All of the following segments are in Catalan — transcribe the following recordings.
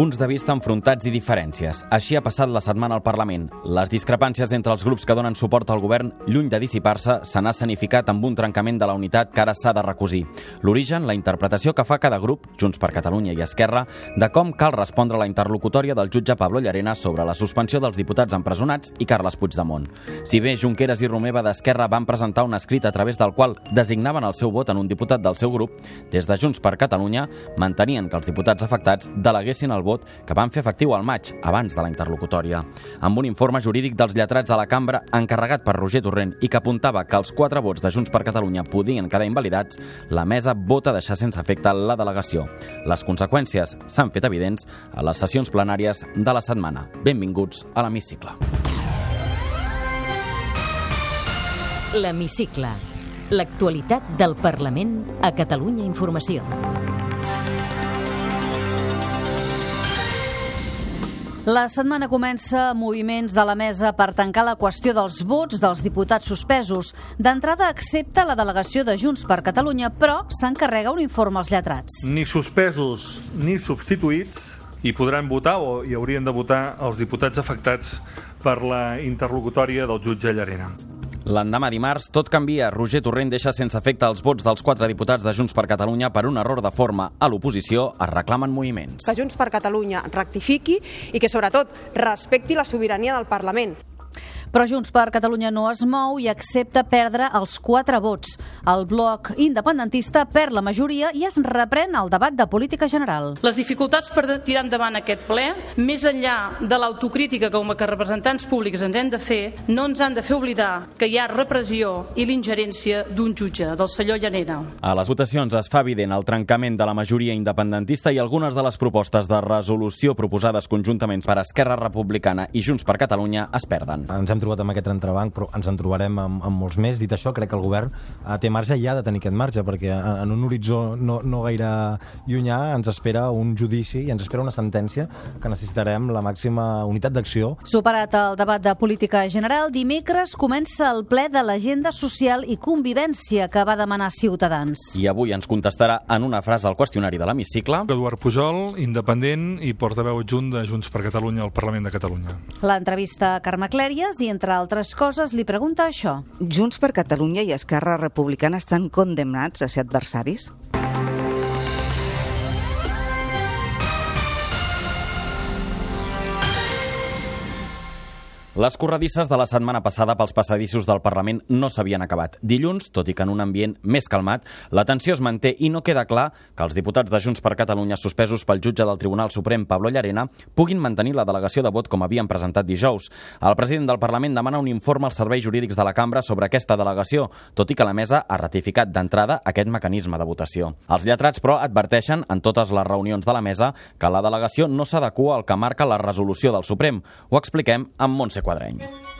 Punts de vista enfrontats i diferències. Així ha passat la setmana al Parlament. Les discrepàncies entre els grups que donen suport al govern, lluny de dissipar-se, se n'ha sanificat amb un trencament de la unitat que ara s'ha de recosir. L'origen, la interpretació que fa cada grup, Junts per Catalunya i Esquerra, de com cal respondre a la interlocutòria del jutge Pablo Llarena sobre la suspensió dels diputats empresonats i Carles Puigdemont. Si bé Junqueras i Romeva d'Esquerra van presentar un escrit a través del qual designaven el seu vot en un diputat del seu grup, des de Junts per Catalunya mantenien que els diputats afectats deleguessin el vot que van fer efectiu al maig, abans de la interlocutòria. Amb un informe jurídic dels lletrats a la cambra encarregat per Roger Torrent i que apuntava que els quatre vots de Junts per Catalunya podien quedar invalidats, la mesa vota deixar sense efecte la delegació. Les conseqüències s'han fet evidents a les sessions plenàries de la setmana. Benvinguts a l'Hemicicle. L'Hemicicle. L'actualitat del Parlament a Catalunya Informació. La setmana comença amb moviments de la mesa per tancar la qüestió dels vots dels diputats suspesos. D'entrada accepta la delegació de Junts per Catalunya, però s'encarrega un informe als lletrats. Ni suspesos ni substituïts hi podran votar o hi haurien de votar els diputats afectats per la interlocutòria del jutge Llarena. L'endemà dimarts, tot canvia. Roger Torrent deixa sense efecte els vots dels quatre diputats de Junts per Catalunya per un error de forma. A l'oposició es reclamen moviments. Que Junts per Catalunya rectifiqui i que, sobretot, respecti la sobirania del Parlament. Però Junts per Catalunya no es mou i accepta perdre els quatre vots. El bloc independentista perd la majoria i es reprèn el debat de política general. Les dificultats per tirar endavant aquest ple, més enllà de l'autocrítica com a que representants públics ens hem de fer, no ens han de fer oblidar que hi ha repressió i l'ingerència d'un jutge, del senyor Llanera. A les votacions es fa evident el trencament de la majoria independentista i algunes de les propostes de resolució proposades conjuntament per Esquerra Republicana i Junts per Catalunya es perden. Ens hem trobat amb aquest entrebanc, però ens en trobarem amb, amb molts més. Dit això, crec que el govern eh, té marge i ha de tenir aquest marge, perquè en un horitzó no, no gaire llunyà ens espera un judici i ens espera una sentència que necessitarem la màxima unitat d'acció. Superat el debat de política general, dimecres comença el ple de l'agenda social i convivència que va demanar Ciutadans. I avui ens contestarà en una frase al qüestionari de l'hemicicle. Eduard Pujol, independent i portaveu adjunt de Junts per Catalunya al Parlament de Catalunya. L'entrevista a Carme Clèries i, entre altres coses, li pregunta això. Junts per Catalunya i Esquerra Republicana estan condemnats a ser adversaris? Les corredisses de la setmana passada pels passadissos del Parlament no s'havien acabat. Dilluns, tot i que en un ambient més calmat, la tensió es manté i no queda clar que els diputats de Junts per Catalunya suspesos pel jutge del Tribunal Suprem, Pablo Llarena, puguin mantenir la delegació de vot com havien presentat dijous. El president del Parlament demana un informe als serveis jurídics de la cambra sobre aquesta delegació, tot i que la mesa ha ratificat d'entrada aquest mecanisme de votació. Els lletrats, però, adverteixen en totes les reunions de la mesa que la delegació no s'adequa al que marca la resolució del Suprem. Ho expliquem amb Montse ese.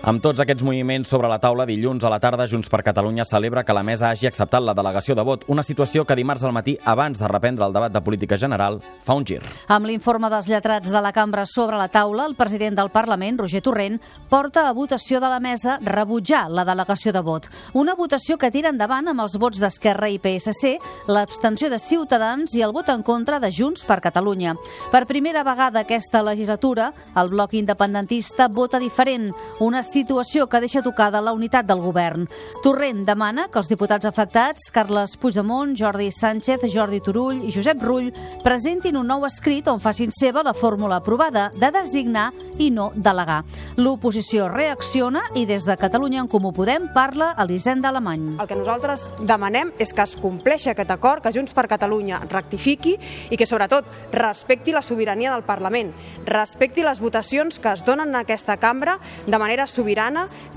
Amb tots aquests moviments sobre la taula, dilluns a la tarda, Junts per Catalunya celebra que la mesa hagi acceptat la delegació de vot, una situació que dimarts al matí, abans de reprendre el debat de política general, fa un gir. Amb l'informe dels lletrats de la cambra sobre la taula, el president del Parlament, Roger Torrent, porta a votació de la mesa rebutjar la delegació de vot. Una votació que tira endavant amb els vots d'Esquerra i PSC, l'abstenció de Ciutadans i el vot en contra de Junts per Catalunya. Per primera vegada aquesta legislatura, el bloc independentista vota diferent, una situació que deixa tocada la unitat del govern. Torrent demana que els diputats afectats, Carles Puigdemont, Jordi Sánchez, Jordi Turull i Josep Rull, presentin un nou escrit on facin seva la fórmula aprovada de designar i no delegar. L'oposició reacciona i des de Catalunya en Comú Podem parla Elisenda Alemany. El que nosaltres demanem és que es compleixi aquest acord, que Junts per Catalunya rectifiqui i que, sobretot, respecti la sobirania del Parlament, respecti les votacions que es donen en aquesta cambra de manera sobirana,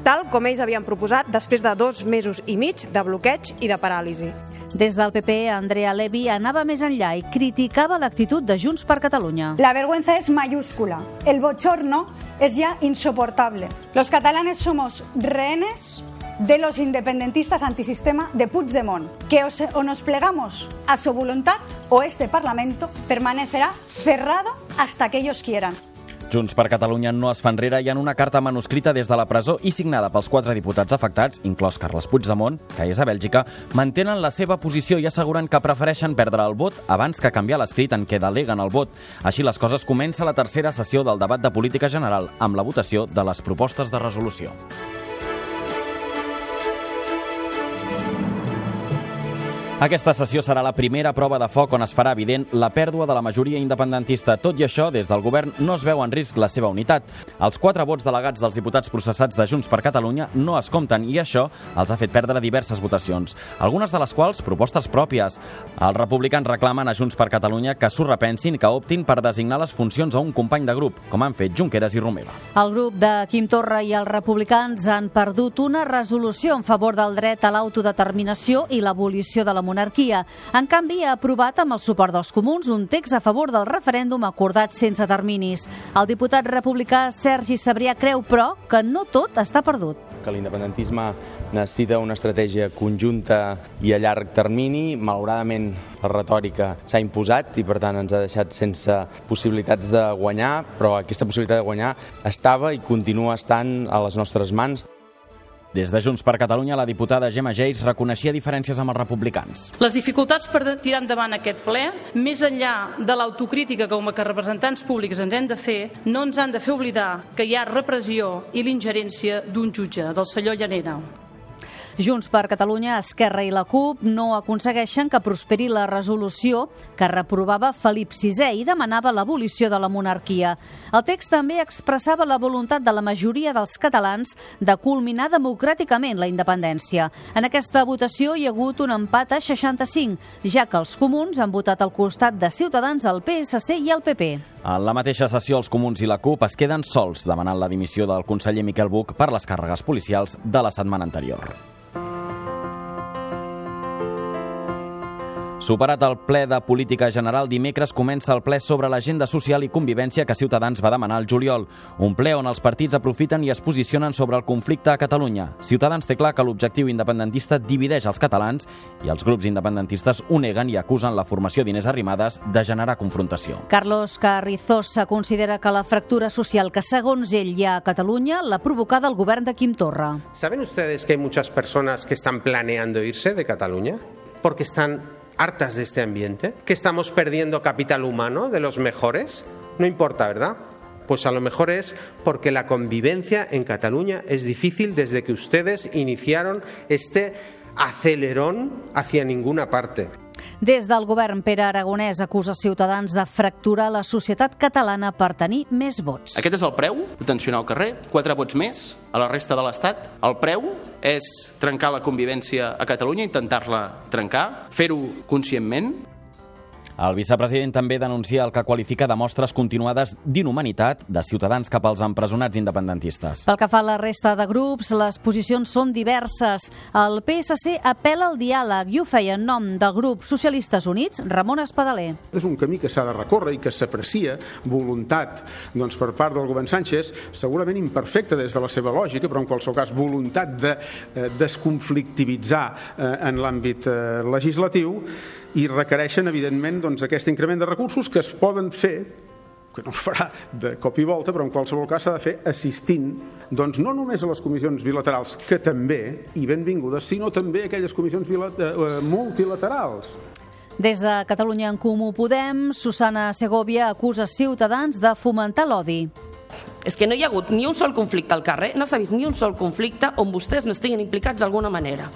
tal com ells havien proposat després de dos mesos i mig de bloqueig i de paràlisi. Des del PP, Andrea Levy anava més enllà i criticava l'actitud de Junts per Catalunya. La vergüenza es mayúscula. El bochorno es ya insoportable. Los catalanes somos rehenes de los independentistas antisistema de Puigdemont, que os, o nos plegamos a su voluntad o este Parlamento permanecerá cerrado hasta que ellos quieran. Junts per Catalunya no es fa enrere i en una carta manuscrita des de la presó i signada pels quatre diputats afectats, inclòs Carles Puigdemont, que és a Bèlgica, mantenen la seva posició i asseguren que prefereixen perdre el vot abans que canviar l'escrit en què deleguen el vot. Així les coses comença la tercera sessió del debat de política general amb la votació de les propostes de resolució. Aquesta sessió serà la primera prova de foc on es farà evident la pèrdua de la majoria independentista. Tot i això, des del govern no es veu en risc la seva unitat. Els quatre vots delegats dels diputats processats de Junts per Catalunya no es compten i això els ha fet perdre diverses votacions, algunes de les quals propostes pròpies. Els republicans reclamen a Junts per Catalunya que s'ho repensin que optin per designar les funcions a un company de grup, com han fet Junqueras i Romeva. El grup de Quim Torra i els republicans han perdut una resolució en favor del dret a l'autodeterminació i l'abolició de la monarquia. En canvi, ha aprovat amb el suport dels comuns un text a favor del referèndum acordat sense terminis. El diputat republicà Sergi Sabrià creu, però, que no tot està perdut. Que l'independentisme necessita una estratègia conjunta i a llarg termini. Malauradament, la retòrica s'ha imposat i, per tant, ens ha deixat sense possibilitats de guanyar, però aquesta possibilitat de guanyar estava i continua estant a les nostres mans. Des de Junts per Catalunya, la diputada Gemma Geis reconeixia diferències amb els republicans. Les dificultats per tirar endavant aquest ple, més enllà de l'autocrítica que com a representants públics ens hem de fer, no ens han de fer oblidar que hi ha repressió i l'ingerència d'un jutge, del senyor Llanera. Junts per Catalunya, Esquerra i la CUP no aconsegueixen que prosperi la resolució que reprovava Felip VI i demanava l'abolició de la monarquia. El text també expressava la voluntat de la majoria dels catalans de culminar democràticament la independència. En aquesta votació hi ha hagut un empat a 65, ja que els comuns han votat al costat de Ciutadans, el PSC i el PP. En la mateixa sessió, els comuns i la CUP es queden sols demanant la dimissió del conseller Miquel Buch per les càrregues policials de la setmana anterior. Superat el ple de política general, dimecres comença el ple sobre l'agenda social i convivència que Ciutadans va demanar al juliol. Un ple on els partits aprofiten i es posicionen sobre el conflicte a Catalunya. Ciutadans té clar que l'objectiu independentista divideix els catalans i els grups independentistes ho neguen i acusen la formació d'Inés Arrimadas de generar confrontació. Carlos Carrizosa considera que la fractura social que segons ell hi ha a Catalunya l'ha provocada el govern de Quim Torra. ¿Saben ustedes que hay muchas personas que están planeando irse de Cataluña? Porque están hartas de este ambiente, que estamos perdiendo capital humano de los mejores. No importa, ¿verdad? Pues a lo mejor es porque la convivencia en Cataluña es difícil desde que ustedes iniciaron este acelerón hacia ninguna parte. Des del govern, Pere Aragonès acusa Ciutadans de fracturar la societat catalana per tenir més vots. Aquest és el preu de tensionar el carrer, quatre vots més a la resta de l'Estat. El preu és trencar la convivència a Catalunya, intentar-la trencar, fer-ho conscientment, el vicepresident també denuncia el que qualifica de mostres continuades d'inhumanitat de ciutadans cap als empresonats independentistes. Pel que fa a la resta de grups, les posicions són diverses. El PSC apela al diàleg i ho feia en nom del grup Socialistes Units, Ramon Espadaler. És un camí que s'ha de recórrer i que s'aprecia voluntat doncs, per part del govern Sánchez, segurament imperfecta des de la seva lògica, però en qualsevol cas voluntat de eh, desconflictivitzar eh, en l'àmbit eh, legislatiu i requereixen, evidentment, doncs, aquest increment de recursos que es poden fer que no es farà de cop i volta, però en qualsevol cas s'ha de fer assistint doncs no només a les comissions bilaterals, que també, i benvingudes, sinó també a aquelles comissions eh, multilaterals. Des de Catalunya en Comú Podem, Susana Segovia acusa Ciutadans de fomentar l'odi. És que no hi ha hagut ni un sol conflicte al carrer, no s'ha vist ni un sol conflicte on vostès no estiguin implicats d'alguna manera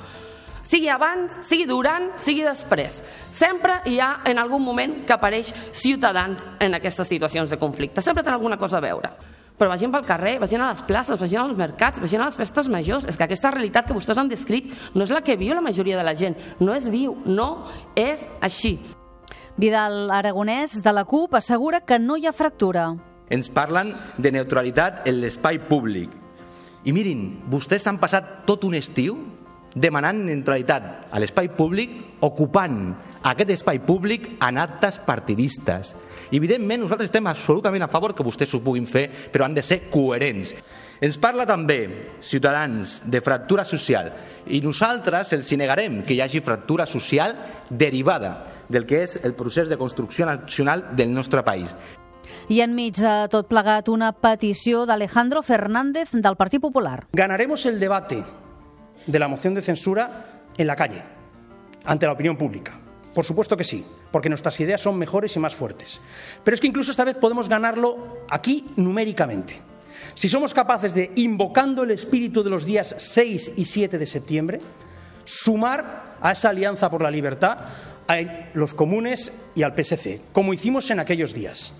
sigui abans, sigui durant, sigui després. Sempre hi ha en algun moment que apareix ciutadans en aquestes situacions de conflicte. Sempre tenen alguna cosa a veure. Però vagin pel carrer, vagin a les places, vagin als mercats, vagin a les festes majors. És que aquesta realitat que vostès han descrit no és la que viu la majoria de la gent. No és viu, no és així. Vidal Aragonès, de la CUP, assegura que no hi ha fractura. Ens parlen de neutralitat en l'espai públic. I mirin, vostès han passat tot un estiu demanant neutralitat a l'espai públic, ocupant aquest espai públic en actes partidistes. Evidentment, nosaltres estem absolutament a favor que vostès ho puguin fer, però han de ser coherents. Ens parla també, Ciutadans, de fractura social i nosaltres els negarem que hi hagi fractura social derivada del que és el procés de construcció nacional del nostre país. I enmig de tot plegat una petició d'Alejandro Fernández del Partit Popular. Ganaremos el debate de la moción de censura en la calle, ante la opinión pública. Por supuesto que sí, porque nuestras ideas son mejores y más fuertes. Pero es que incluso esta vez podemos ganarlo aquí numéricamente. Si somos capaces de, invocando el espíritu de los días 6 y 7 de septiembre, sumar a esa alianza por la libertad a los comunes y al PSC, como hicimos en aquellos días.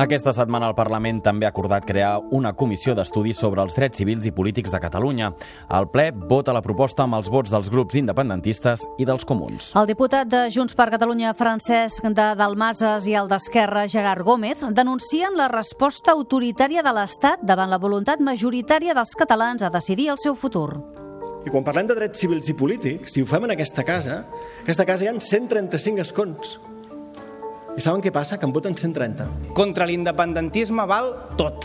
Aquesta setmana el Parlament també ha acordat crear una comissió d'estudi sobre els drets civils i polítics de Catalunya. El ple vota la proposta amb els vots dels grups independentistes i dels comuns. El diputat de Junts per Catalunya, Francesc de Dalmases, i el d'Esquerra, Gerard Gómez, denuncien la resposta autoritària de l'Estat davant la voluntat majoritària dels catalans a decidir el seu futur. I quan parlem de drets civils i polítics, si ho fem en aquesta casa, aquesta casa hi ha 135 escons. I saben què passa? Que en voten 130. Contra l'independentisme val tot.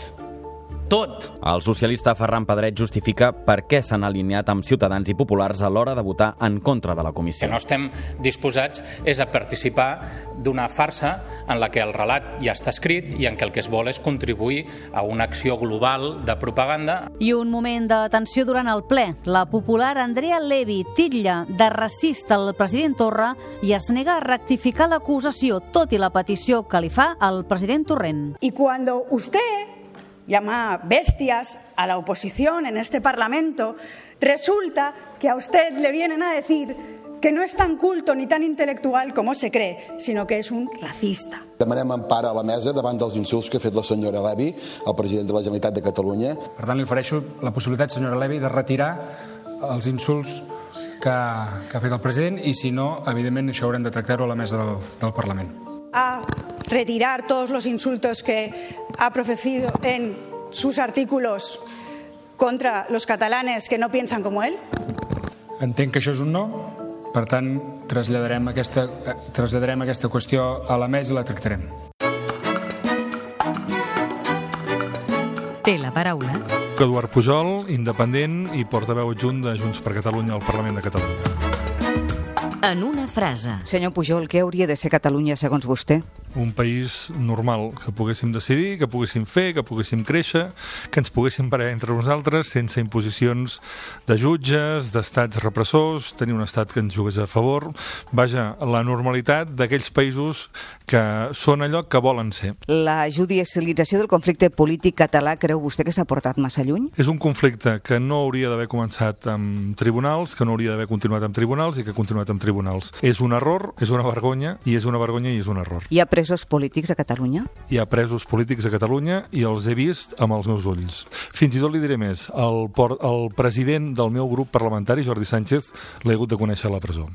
Tot. El socialista Ferran Pedret justifica per què s'han alineat amb ciutadans i populars a l'hora de votar en contra de la comissió. Que no estem disposats és a participar d'una farsa en la que el relat ja està escrit i en què el que es vol és contribuir a una acció global de propaganda. I un moment de tensió durant el ple. La popular Andrea Levi titlla de racista el president Torra i es nega a rectificar l'acusació, tot i la petició que li fa al president Torrent. I quan usted llama bestias a la oposición en este Parlamento, resulta que a usted le vienen a decir que no és tan culto ni tan intel·lectual com se cree, sinó que és un racista. Demanem empara a la mesa davant dels insults que ha fet la senyora Levi, el president de la Generalitat de Catalunya. Per tant, li ofereixo la possibilitat, senyora Levi, de retirar els insults que, que ha fet el president i, si no, evidentment, això haurem de tractar-ho a la mesa del, del Parlament. A retirar todos los insultos que ha profecido en sus artículos contra los catalanes que no piensan como él? Entenc que això és un no, per tant, traslladarem aquesta, eh, traslladarem aquesta qüestió a la mesa i la tractarem. Té la paraula. Eduard Pujol, independent i portaveu adjunt de Junts per Catalunya al Parlament de Catalunya. En una frase. Senyor Pujol, què hauria de ser Catalunya segons vostè? un país normal, que poguéssim decidir, que poguéssim fer, que poguéssim créixer, que ens poguéssim parar entre nosaltres sense imposicions de jutges, d'estats repressors, tenir un estat que ens jugués a favor. Vaja, la normalitat d'aquells països que són allò que volen ser. La judicialització del conflicte polític català creu vostè que s'ha portat massa lluny? És un conflicte que no hauria d'haver començat amb tribunals, que no hauria d'haver continuat amb tribunals i que ha continuat amb tribunals. És un error, és una vergonya, i és una vergonya i és un error. Hi ha presos polítics a Catalunya? Hi ha presos polítics a Catalunya i els he vist amb els meus ulls. Fins i tot li diré més, el, el president del meu grup parlamentari, Jordi Sánchez, l'he hagut de conèixer a la presó.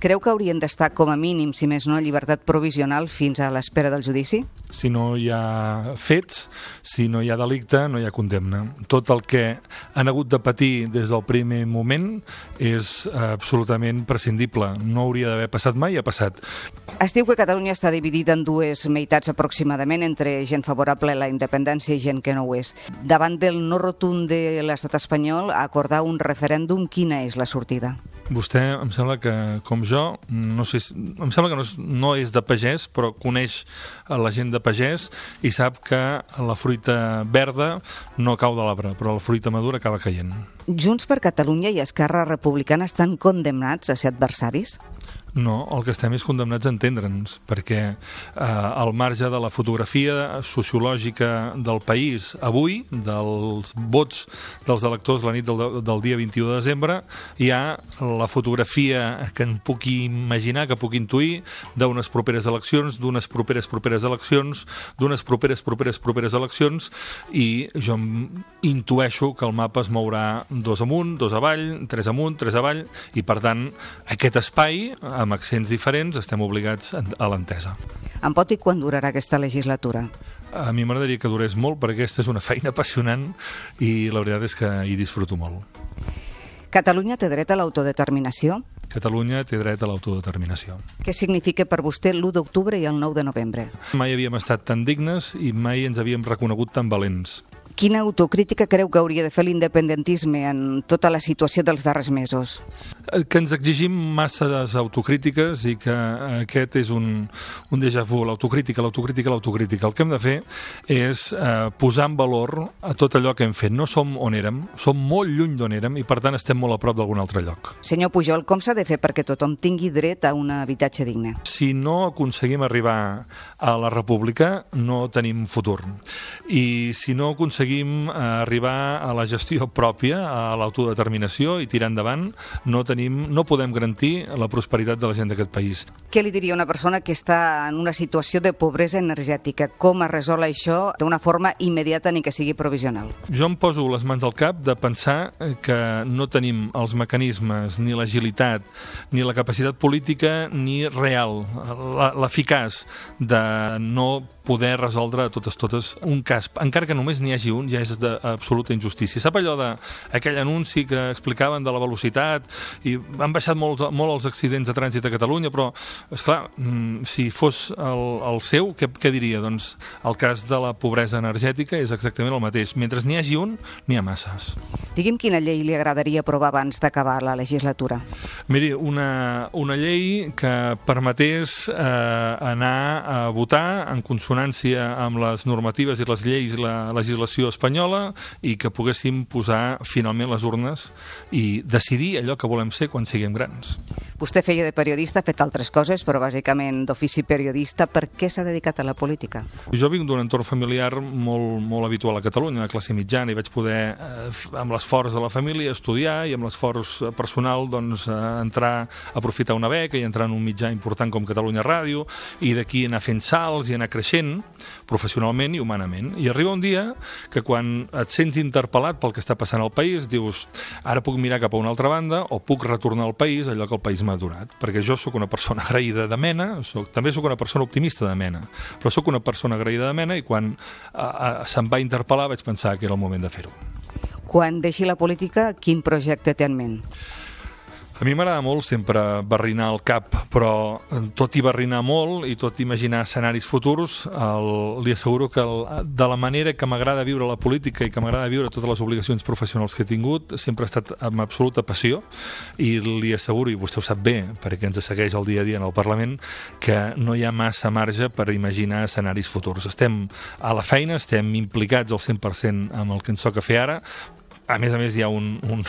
Creu que haurien d'estar com a mínim, si més no, en llibertat provisional fins a l'espera del judici? Si no hi ha fets, si no hi ha delicte, no hi ha condemna. Tot el que han hagut de patir des del primer moment és absolutament prescindible. No hauria d'haver passat mai, ha passat. Es diu que Catalunya està dividida en dues meitats aproximadament, entre gent favorable a la independència i gent que no ho és. Davant del no rotund de l'estat espanyol, acordar un referèndum, quina és la sortida? Vostè em sembla que, com jo, no sé, em sembla que no és, no és de pagès, però coneix la gent de pagès i sap que la fruita verda no cau de l'arbre, però la fruita madura acaba caient. Junts per Catalunya i Esquerra Republicana estan condemnats a ser adversaris? No, el que estem és condemnats a entendre'ns, perquè eh, al marge de la fotografia sociològica del país avui, dels vots dels electors la nit del, del dia 21 de desembre, hi ha la fotografia que en puc imaginar, que puc intuir, d'unes properes eleccions, d'unes properes properes eleccions, d'unes properes properes properes eleccions, i jo intueixo que el mapa es mourà dos amunt, dos avall, tres amunt, tres avall, i per tant aquest espai amb accents diferents, estem obligats a l'entesa. Em pot dir quan durarà aquesta legislatura? A mi m'agradaria que durés molt, perquè aquesta és una feina apassionant i la veritat és que hi disfruto molt. Catalunya té dret a l'autodeterminació? Catalunya té dret a l'autodeterminació. Què significa per vostè l'1 d'octubre i el 9 de novembre? Mai havíem estat tan dignes i mai ens havíem reconegut tan valents. Quina autocrítica creu que hauria de fer l'independentisme en tota la situació dels darrers mesos? Que ens exigim masses autocrítiques i que aquest és un, un déjà vu, l'autocrítica, l'autocrítica, l'autocrítica. El que hem de fer és eh, posar en valor a tot allò que hem fet. No som on érem, som molt lluny d'on érem i per tant estem molt a prop d'algun altre lloc. Senyor Pujol, com s'ha de fer perquè tothom tingui dret a un habitatge digne? Si no aconseguim arribar a la república, no tenim futur. I si no aconseguim arribar a la gestió pròpia, a l'autodeterminació i tirar endavant, no, tenim, no podem garantir la prosperitat de la gent d'aquest país. Què li diria una persona que està en una situació de pobresa energètica? Com es resol això d'una forma immediata ni que sigui provisional? Jo em poso les mans al cap de pensar que no tenim els mecanismes, ni l'agilitat, ni la capacitat política, ni real, l'eficaç de no poder resoldre a totes totes un cas, encara que només n'hi hagi un, ja és d'absoluta injustícia. Sap allò d'aquell anunci que explicaven de la velocitat i han baixat molt, molt els accidents de trànsit a Catalunya, però, és clar, mm, si fos el, el seu, què, què diria? Doncs el cas de la pobresa energètica és exactament el mateix. Mentre n'hi hagi un, n'hi ha masses. Digui'm quina llei li agradaria aprovar abans d'acabar la legislatura. Miri, una, una llei que permetés eh, anar a votar en consonància consonància amb les normatives i les lleis i la legislació espanyola i que poguéssim posar finalment les urnes i decidir allò que volem ser quan siguem grans. Vostè feia de periodista, ha fet altres coses, però bàsicament d'ofici periodista. Per què s'ha dedicat a la política? Jo vinc d'un entorn familiar molt, molt habitual a Catalunya, de classe mitjana, i vaig poder, eh, amb l'esforç de la família, estudiar i amb l'esforç personal doncs, eh, entrar, aprofitar una beca i entrar en un mitjà important com Catalunya Ràdio i d'aquí anar fent salts i anar creixent professionalment i humanament. I arriba un dia que quan et sents interpel·lat pel que està passant al país, dius, ara puc mirar cap a una altra banda o puc retornar al país allò que el país m'ha donat. Perquè jo sóc una persona agraïda de mena, soc, també sóc una persona optimista de mena, però sóc una persona agraïda de mena i quan a, se'm va interpel·lar vaig pensar que era el moment de fer-ho. Quan deixi la política, quin projecte té en ment? A mi m'agrada molt sempre barrinar el cap, però eh, tot i barrinar molt i tot imaginar escenaris futurs, el, li asseguro que el, de la manera que m'agrada viure la política i que m'agrada viure totes les obligacions professionals que he tingut, sempre ha estat amb absoluta passió i li asseguro, i vostè ho sap bé, perquè ens segueix el dia a dia en el Parlament, que no hi ha massa marge per imaginar escenaris futurs. Estem a la feina, estem implicats al 100% amb el que ens toca fer ara, a més a més hi ha un, un,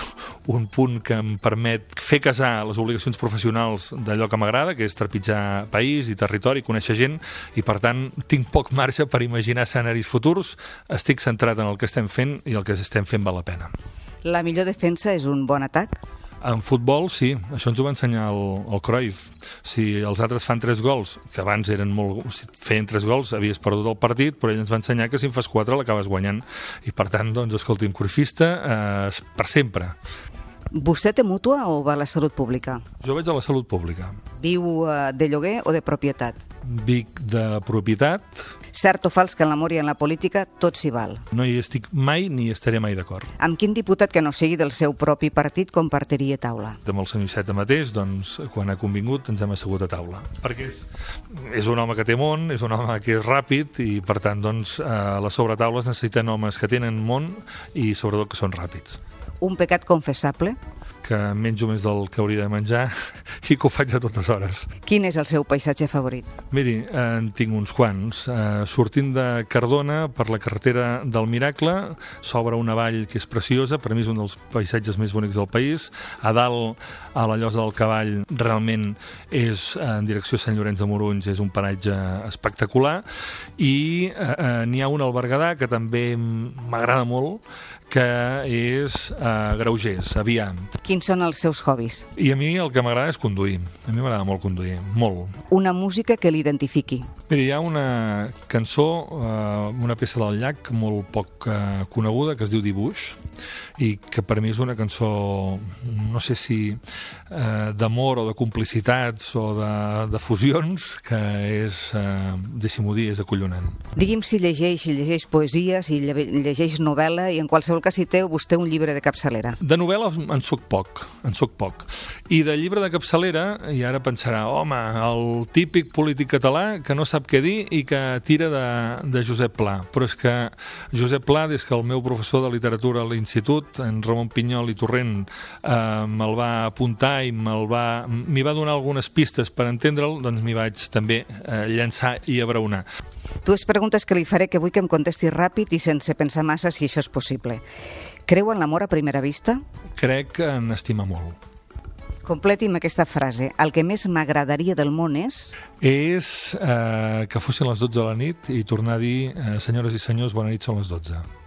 un punt que em permet fer casar les obligacions professionals d'allò que m'agrada, que és trepitjar país i territori, conèixer gent, i per tant tinc poc marge per imaginar escenaris futurs, estic centrat en el que estem fent i el que estem fent val la pena. La millor defensa és un bon atac? En futbol, sí, això ens ho va ensenyar el, el Cruyff. Si els altres fan tres gols, que abans eren molt... Si feien tres gols, havies perdut el partit, però ell ens va ensenyar que si en fas quatre l'acabes guanyant. I per tant, doncs, escolti'm, Cruyffista eh, per sempre. Vostè té mútua o va a la salut pública? Jo vaig a la salut pública. Viu eh, de lloguer o de propietat? Vic de propietat. Cert o fals que en l'amor i en la política tot s'hi val. No hi estic mai ni estaré mai d'acord. Amb quin diputat que no sigui del seu propi partit compartiria taula? Amb el senyor Iceta mateix, doncs, quan ha convingut ens hem assegut a taula. Perquè és, és un home que té món, és un home que és ràpid i, per tant, doncs, a les sobretaules necessiten homes que tenen món i, sobretot, que són ràpids un pecat confessable? Que menjo més del que hauria de menjar i que ho faig a totes hores. Quin és el seu paisatge favorit? Miri, en tinc uns quants. Uh, sortint de Cardona per la carretera del Miracle s'obre una vall que és preciosa, per mi és un dels paisatges més bonics del país. A dalt, a la Llosa del Cavall, realment és en direcció a Sant Llorenç de Morunys, és un paratge espectacular. I uh, uh, n'hi ha un al Berguedà que també m'agrada molt, que és uh, Graugers, Avià. Quins són els seus hobbies? I a mi el que m'agrada és conduir. A mi m'agrada molt conduir, molt. Una música que l'identifiqui. Mira, hi ha una cançó, uh, una peça del llac molt poc uh, coneguda, que es diu Dibuix, i que per mi és una cançó, no sé si eh, d'amor o de complicitats o de, de fusions, que és, eh, deixi-m'ho dir, és acollonant. Digui'm si llegeix, si llegeix poesia, si llegeix novel·la, i en qualsevol cas si té vostè un llibre de capçalera. De novel·la en sóc poc, en sóc poc. I de llibre de capçalera, i ara pensarà, home, el típic polític català que no sap què dir i que tira de, de Josep Pla. Però és que Josep Pla, des que el meu professor de literatura a l'institut, en Ramon Pinyol i Torrent, eh, me'l va apuntar i me'l va, m'hi va donar algunes pistes per entendre'l, doncs m'hi vaig també eh, llançar i abraonar. Dues preguntes que li faré que vull que em contesti ràpid i sense pensar massa si això és possible. Creu en l'amor a primera vista? Crec que en estima molt. Completi'm aquesta frase. El que més m'agradaria del món és... És eh, que fossin les 12 de la nit i tornar a dir, eh, senyores i senyors, bona nit, són les 12.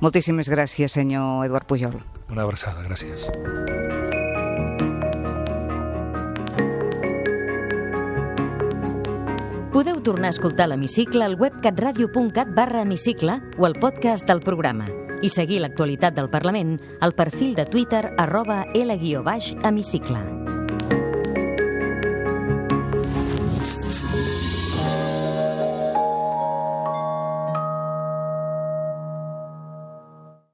Moltíssimes gràcies, senyor Eduard Pujol. Una abraçada, gràcies. Podeu tornar a escoltar l'Hemicicle al web catradio.cat barra hemicicle o al podcast del programa i seguir l'actualitat del Parlament al perfil de Twitter arroba L-hemicicle.